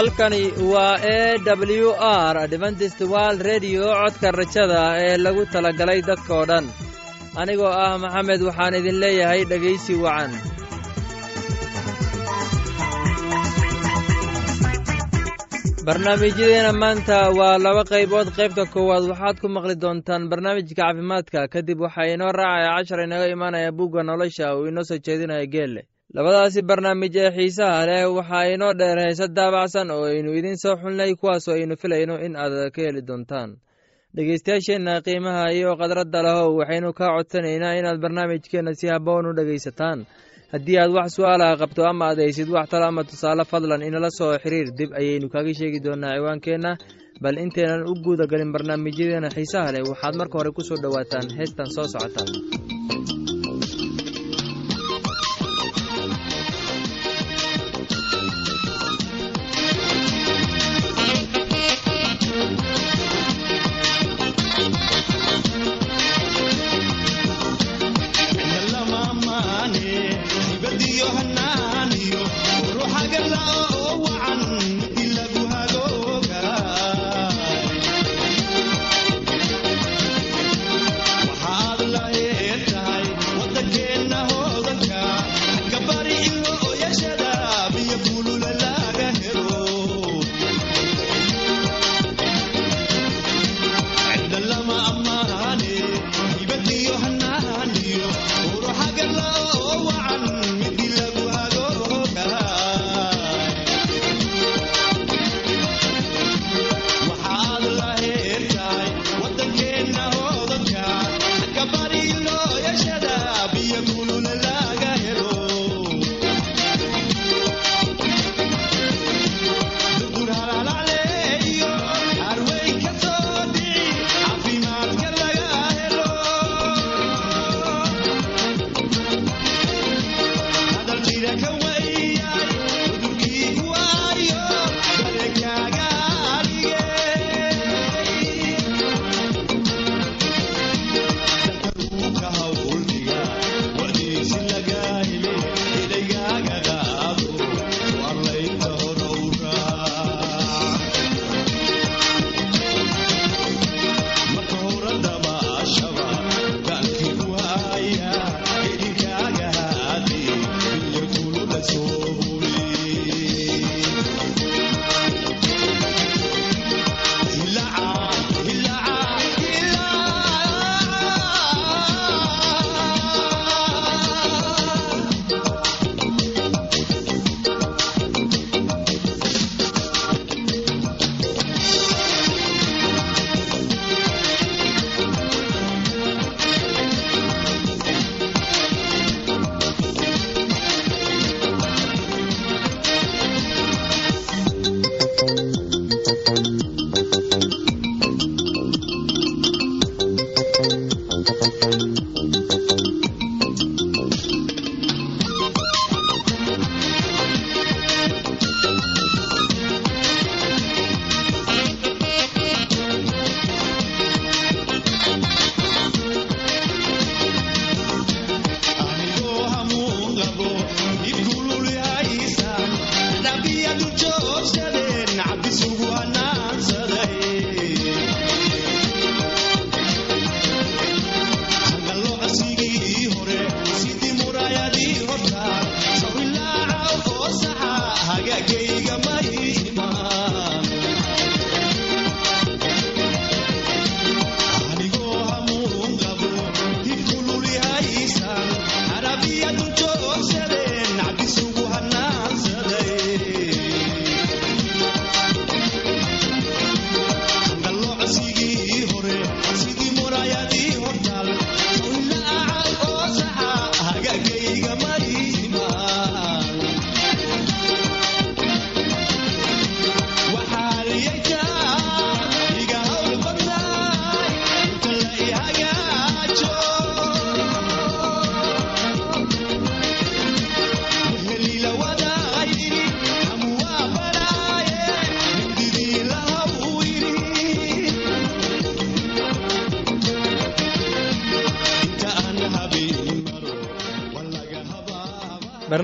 halkani waa e w r adventist wald redio codka rajada ee lagu talagalay dadkoo dhan. Anigoo ah maxamed waxaan idin leeyahay dhegaysi wacan. Barnaamijyadeena maanta waa laba qaybood. Qaybta koowaad waxaad ku maqli doontaan barnaamijka caafimaadka. Kadib waxaa inoo raacaya cashar inaga imaanaya bugga nolosha uu inoo soo jeedinaya geelle labadaasi barnaamij ee xiisaha leh waxaa inoo dheer heese daabacsan oo aynu idiin soo xulnay kuwaasoo aynu filayno in aad ka heli doontaan. Dhegeystayaasheenna qiimaha iyo khadradda lahow waxaynu kaa codsanaynaa inaad barnaamijkeenna si haboon u dhegaysataan. Haddii aad wax su'aalaha qabto ama aad haysid wax talo ama tusaale fadlan inala soo xiriir dib ayaynu kaaga sheegi doonaa ciwaankeenna. Bal intaynan u guuda galin barnaamijyadeena xiisaha leh waxaad marka hore ku soo dhowaataan. Heestan soo socota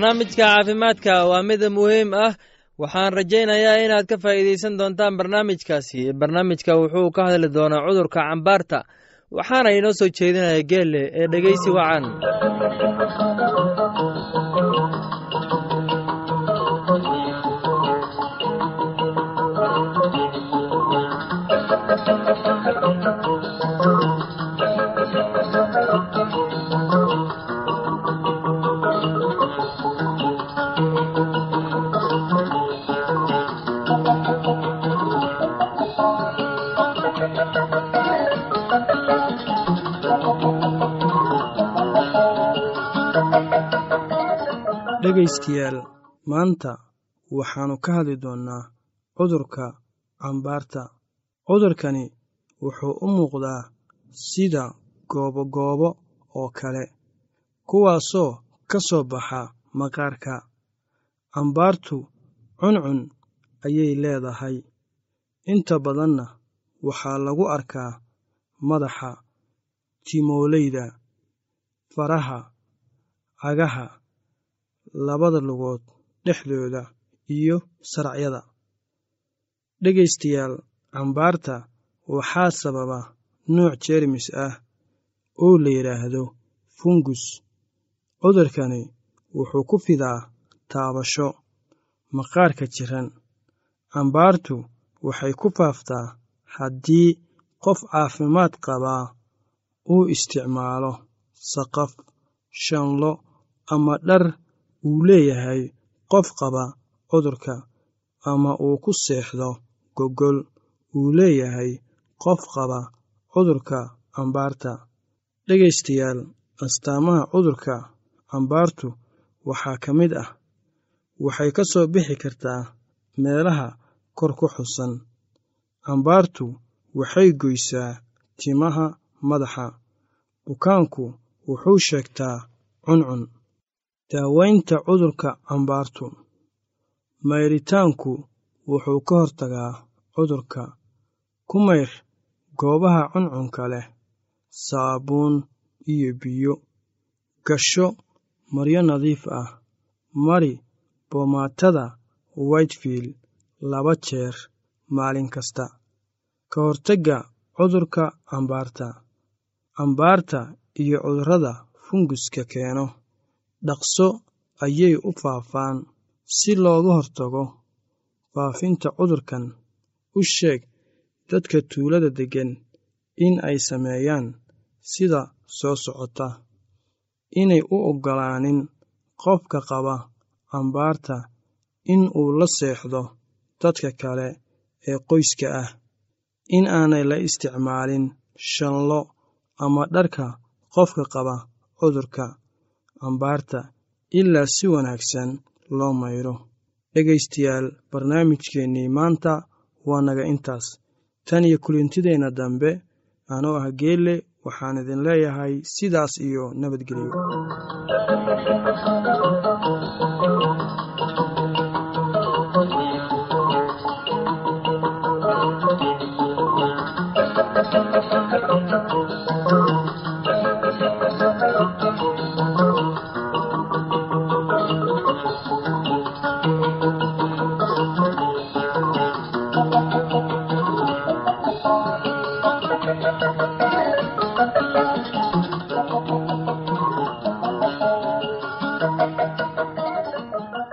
barnaamijka caafimaadka waa mid muhiim ah. Waxaan rajaynayaa inaad ka faa'iidaysan doontaan barnaamijkaasi. Barnaamijka wuxuu ka hadli doonaa cudurka cambaarta waxaana inoo soo jeedinaya geelle ee dhegeysi wacan dhegaystayaal maanta waxaannu ka hadli doonnaa cudurka cambaarta. Cudurkani wuxuu u muuqdaa sida goobogoobo oo kale kuwaasoo ka soo baxa maqaarka. Cambaartu cuncun ayay leedahay. Inta badanna waxaa lagu arkaa madaxa timoolayda faraha cagaha labada lugood dhexdooda iyo saracyada. Dhegaystayaal cambaarta waxaa sababa nuuc jeermis ah oo la yidhaahdo fungus. Cudurkani wuxuu ku fidaa taabasho maqaarka jiran. Cambaartu waxay ku faaftaa haddii qof caafimaad qabaa uu isticmaalo saqaf shanlo ama dhar uu leeyahay qof qaba cudurka ama uu ku seexdo gogol uu leeyahay qof qaba cudurka cambaarta dhegaystayaal astaamaha cudurka cambaartu waxaa ka mid ah waxay ka soo bixi kartaa meelaha kor ku xusan. Cambaartu waxay goysaa timaha madaxa bukaanku wuxuu sheegtaa cuncun daaweynta cudurka cambaartu mayritaanku wuxuu ka hortagaa cudurka ku mayr goobaha cuncunka leh saabuun iyo biyo. Gasho maryo nadiif ah. Mari boomaatada whitefield laba jeer maalin kasta. Ka hortagga cudurka cambaarta cambaarta iyo cudurrada funguska keeno dhaqso ayay u faafaan. Si looga hortago faafinta cudurkan u sheeg dadka tuulada deggan in ay sameeyaan sida soo socota. Inay u oggolaanin qofka qaba cambaarta in uu la seexdo dadka kale ee qoyska ah. In aanay la isticmaalin shanlo ama dharka qofka qaba cudurka cambaarta ilaa si wanaagsan loo mayro. Dhegaystayaal barnaamijkeennii maanta waa naga intaas. Tan iyo kulintideenna dambe anoo ah geelle waxaan idin leeyahay sidaas iyo nabadgelyo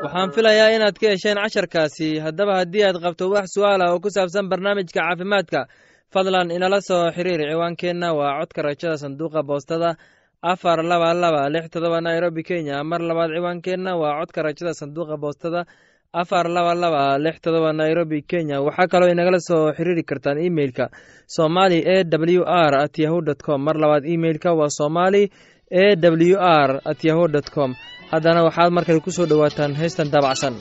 waxaan filayaa inaad ka hesheen casharkaasi. Haddaba haddii aad qabto wax su'aalah oo ku saabsan barnaamijka caafimaadka fadlan inala soo xiriir. Ciwaankeenna waa codka rajada sanduuqa boostada afar laba laba lix todoba nairobi kenya. Mar labaad ciwaankeenna waa codka rajada sanduuqa boostada afar laba laba lix todoba nairobi kenya. Waxaa kaloo inagala soo xiriiri kartaan emeilka somali e w r at yahu dt com. Mar labaad emeilka waa somali e w r at yahu dt com. Haddana waxaad markale ku soo dhowaataan heystan daabacsan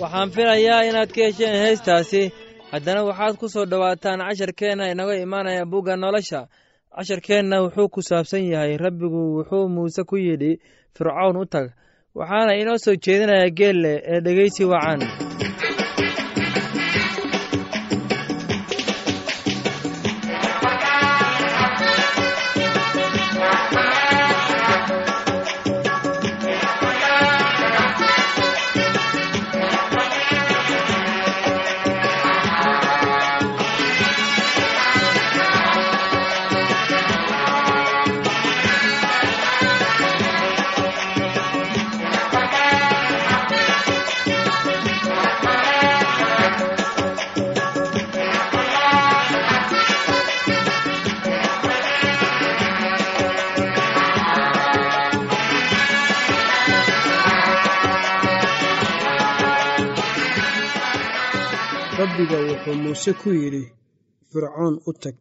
waxaan filayaa inaad ka hesheen heestaasi. Haddana waxaad ku soo dhowaataan casharkeenna inaga imaanaya bugga nolosha. Casharkeenna wuxuu ku saabsan yahay rabbigu wuxuu muuse ku yidhi fircown u tag. Waxaana inoo soo jeedinaya geelle ee dhegeysi wacan rabbiga wuxuu muuse ku yidhi fircoon u tag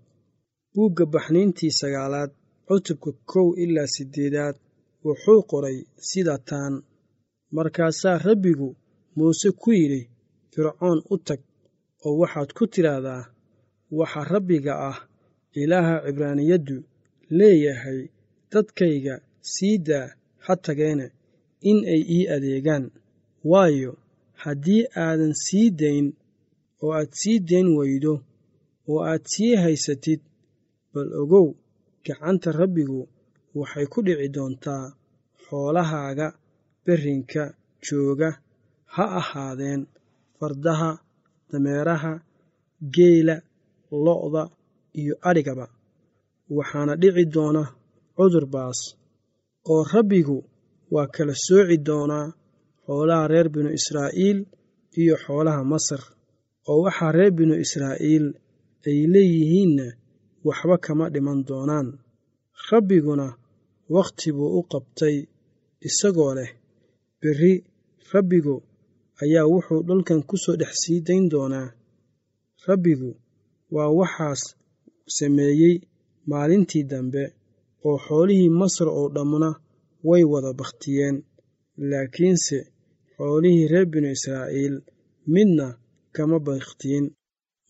buugga baxniintii sagaalaad cutubka kow ilaa siddeedaad wuxuu qoray sida taan. Markaasaa rabbigu muuse ku yidhi fircoon u tag oo waxaad ku tidhaahdaa waxa rabbiga ah ilaaha cibraaniyaddu leeyahay dadkayga sii daa ha tageene in ay ii adeegaan. Waayo haddii aadan sii dayn oo aad sii dayn weydo oo aad sii haysatid bal ogow gacanta rabbigu waxay ku dhici doontaa xoolahaaga berrinka jooga. Ha ahaadeen fardaha dameeraha geela lo'da iyo adhigaba waxaana dhici doona cudur baas oo rabbigu waa kala sooci doonaa xoolaha reer binu israa'iil iyo xoolaha masar oo waxaa reer binu israa'iil ay leeyihiinna waxba kama dhiman doonaan. Rabbiguna wakhti buu u qabtay isagoo leh berri. Rabbigu ayaa wuxuu dhulkan ku soo dhex sii dayn doonaa. Rabbigu waa waxaas sameeyey maalintii dambe oo xoolihii masar oo dhammuna way wada bakhtiyeen laakiinse xoolihii reer binu israa'iil midna kama bakhtiyin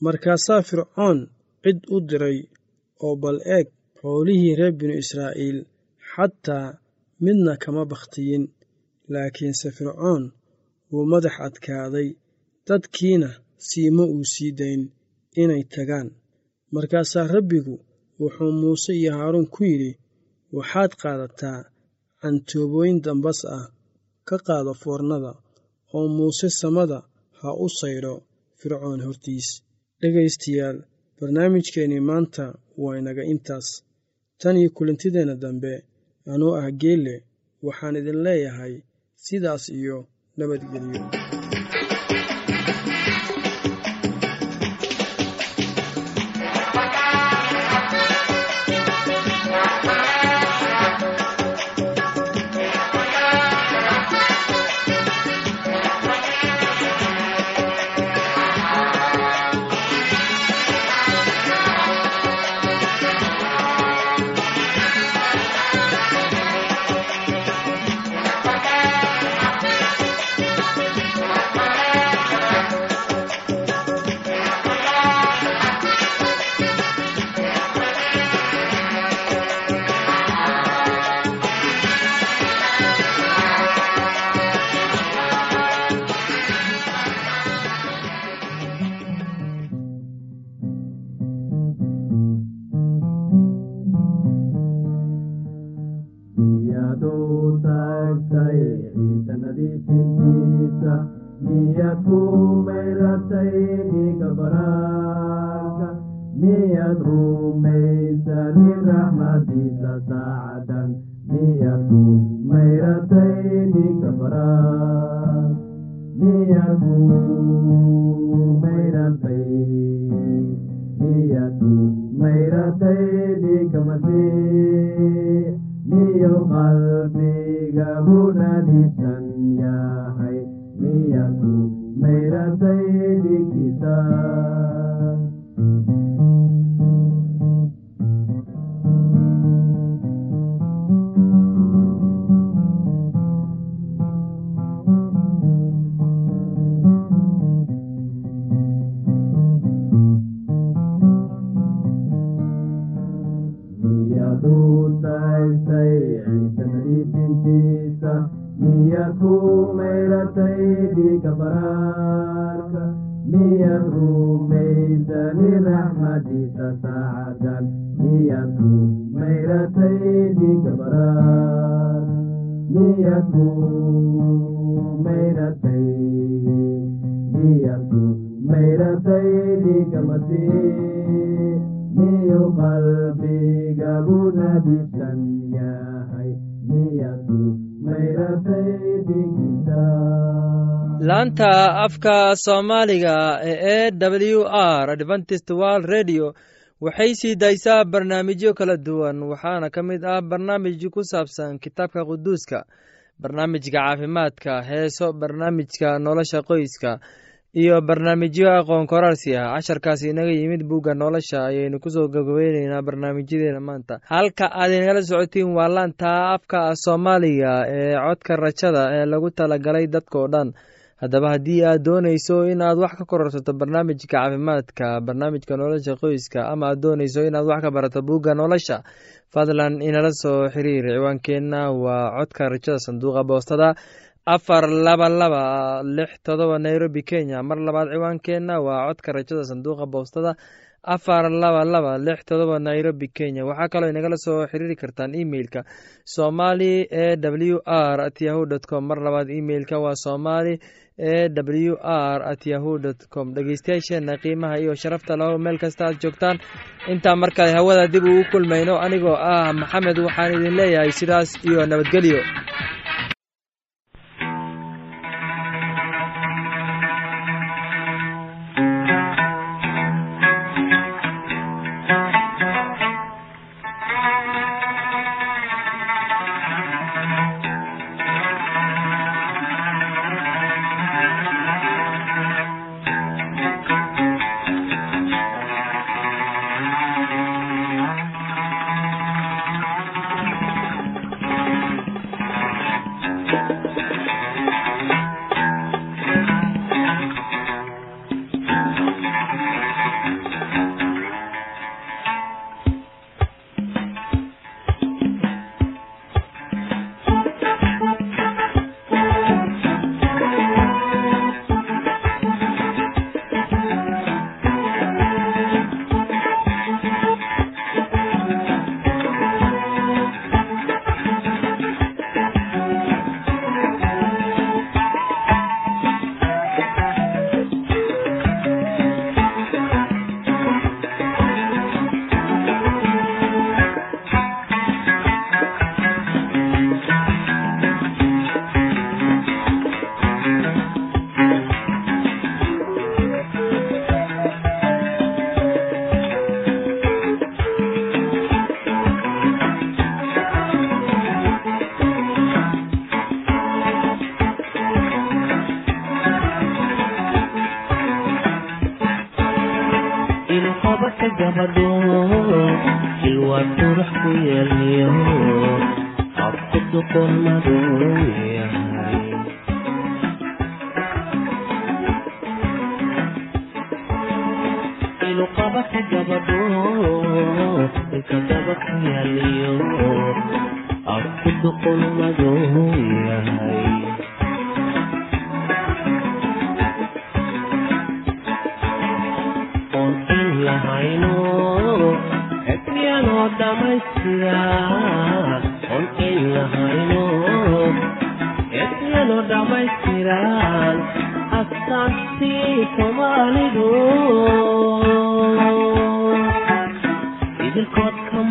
markaasaa fircoon cid u diray oo bal eeg xoolihii reer binu israa'iil xataa midna kama bakhtiyin laakiinse fircoon wuu madax adkaaday dadkiina siima uu sii dayn inay tagaan. Markaasaa rabbigu wuxuu muuse iyo haaruun ku yidhi waxaad qaadataa cantoobooyin dambas ah ka qaado foornada oo muuse samada ha u saydho fircoon hortiis dhegaystayaal barnaamijkeennii maanta waa inaga intaas. Tan iyo kulantideenna dambe anuu ah geelle waxaan idin leeyahay sidaas iyo nabadgelyo miyaad rumaysanin raxmadiisa saacadan miyaad mayratayni kamasi niyow qalbiga munanisan yahay niyadu mayratayni kisaa rumaylataydi kabraarka miyaad rumaysani raxmadiisa saacadan miyaad rumaylataydi kabraar miyaad rumaylataydi miyaad rumaylataydi qalbigagu nabisan yahay miyad laanta afka soomaaliga ee e w r adventist world redio waxay sii daysaa barnaamijyo kala duwan waxaana ka mid ah barnaamij ku saabsan kitaabka quduuska barnaamijka caafimaadka heeso barnaamijka nolosha qoyska iyo barnaamijyo aqoon korarsi ah. Casharkaasi inaga yimid bugga nolosha ayaynu ku soo gabagabeyneynaa barnaamijyadeena maanta. Halka aad inagala socotiin waa laanta afka soomaaliga ee codka rajada ee lagu talagalay dadkao dhan. Haddaba haddii aad doonayso in aad wax ka kororsato barnaamijka caafimaadka barnaamijka nolosha qoyska ama aad doonayso inaad wax ka barato bugga nolosha fadlan inala soo xiriir ciwaankeenna waa codka rajada sanduuqa boostada afar laba laba lix todoba nairobi kenya. Mar labaad ciwaankeenna waa codka rajada sanduuqa boostada. Afar laba laba lix todoba nairobi kenya. Waxaa kaloo inagala soo xiriiri kartaan emeilka somali e w r at yahu dt com. Mar labaad emeilka waa somali e w r at yahu dt com. Dhegeystayaasheena qiimaha iyo sharafta laho meel kasta aad joogtaan. Intaa markale hawada dib ugu kulmayno anigoo ah maxamed waxaan idin leeyahay sidaas iyo nabadgelyo dhaqankadaba ku yaaliyo afku boqol maduu yahay oon in lahayno egmiyanoo dhamaystira oon in lahayno egmiyanoo dhamaystiraan astaantii soomaalidu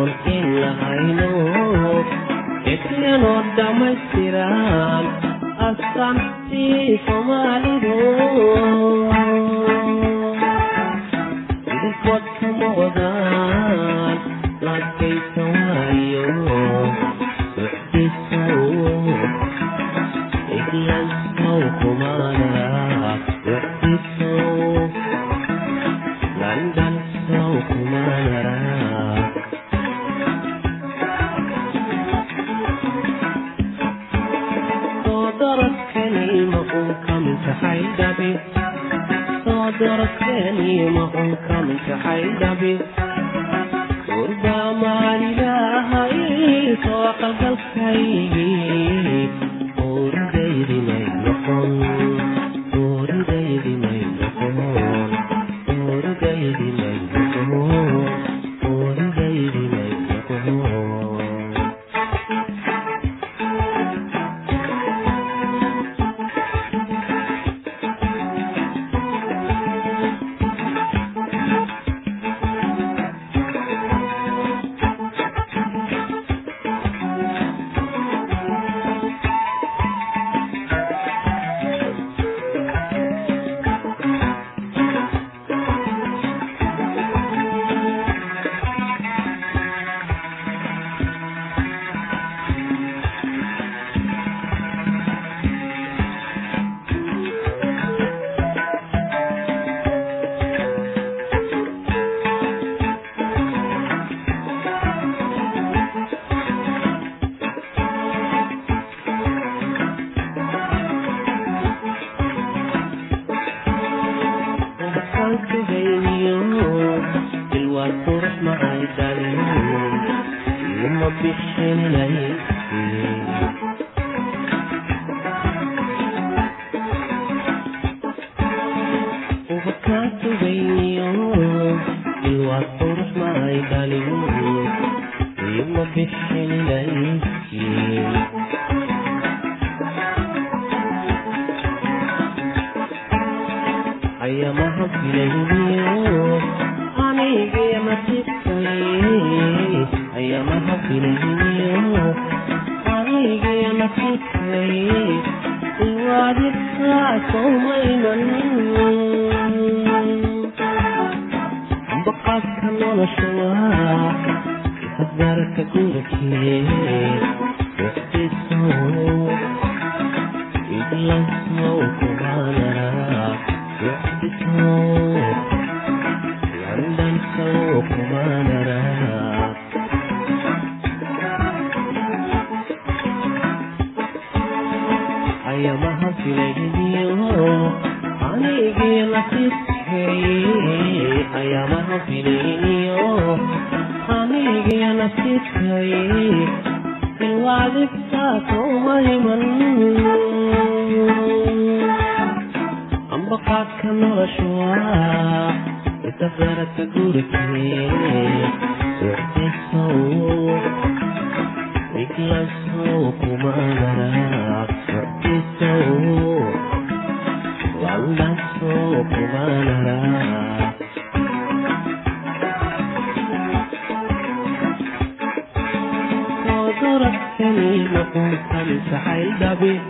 doorkeen lahayno ekeeno dhamaystiran astaantii soomaalidu idinkood kama wadaan I love you. nolosha waa qadarka ku ضربتني ما كنت هنسى حيل ده بيه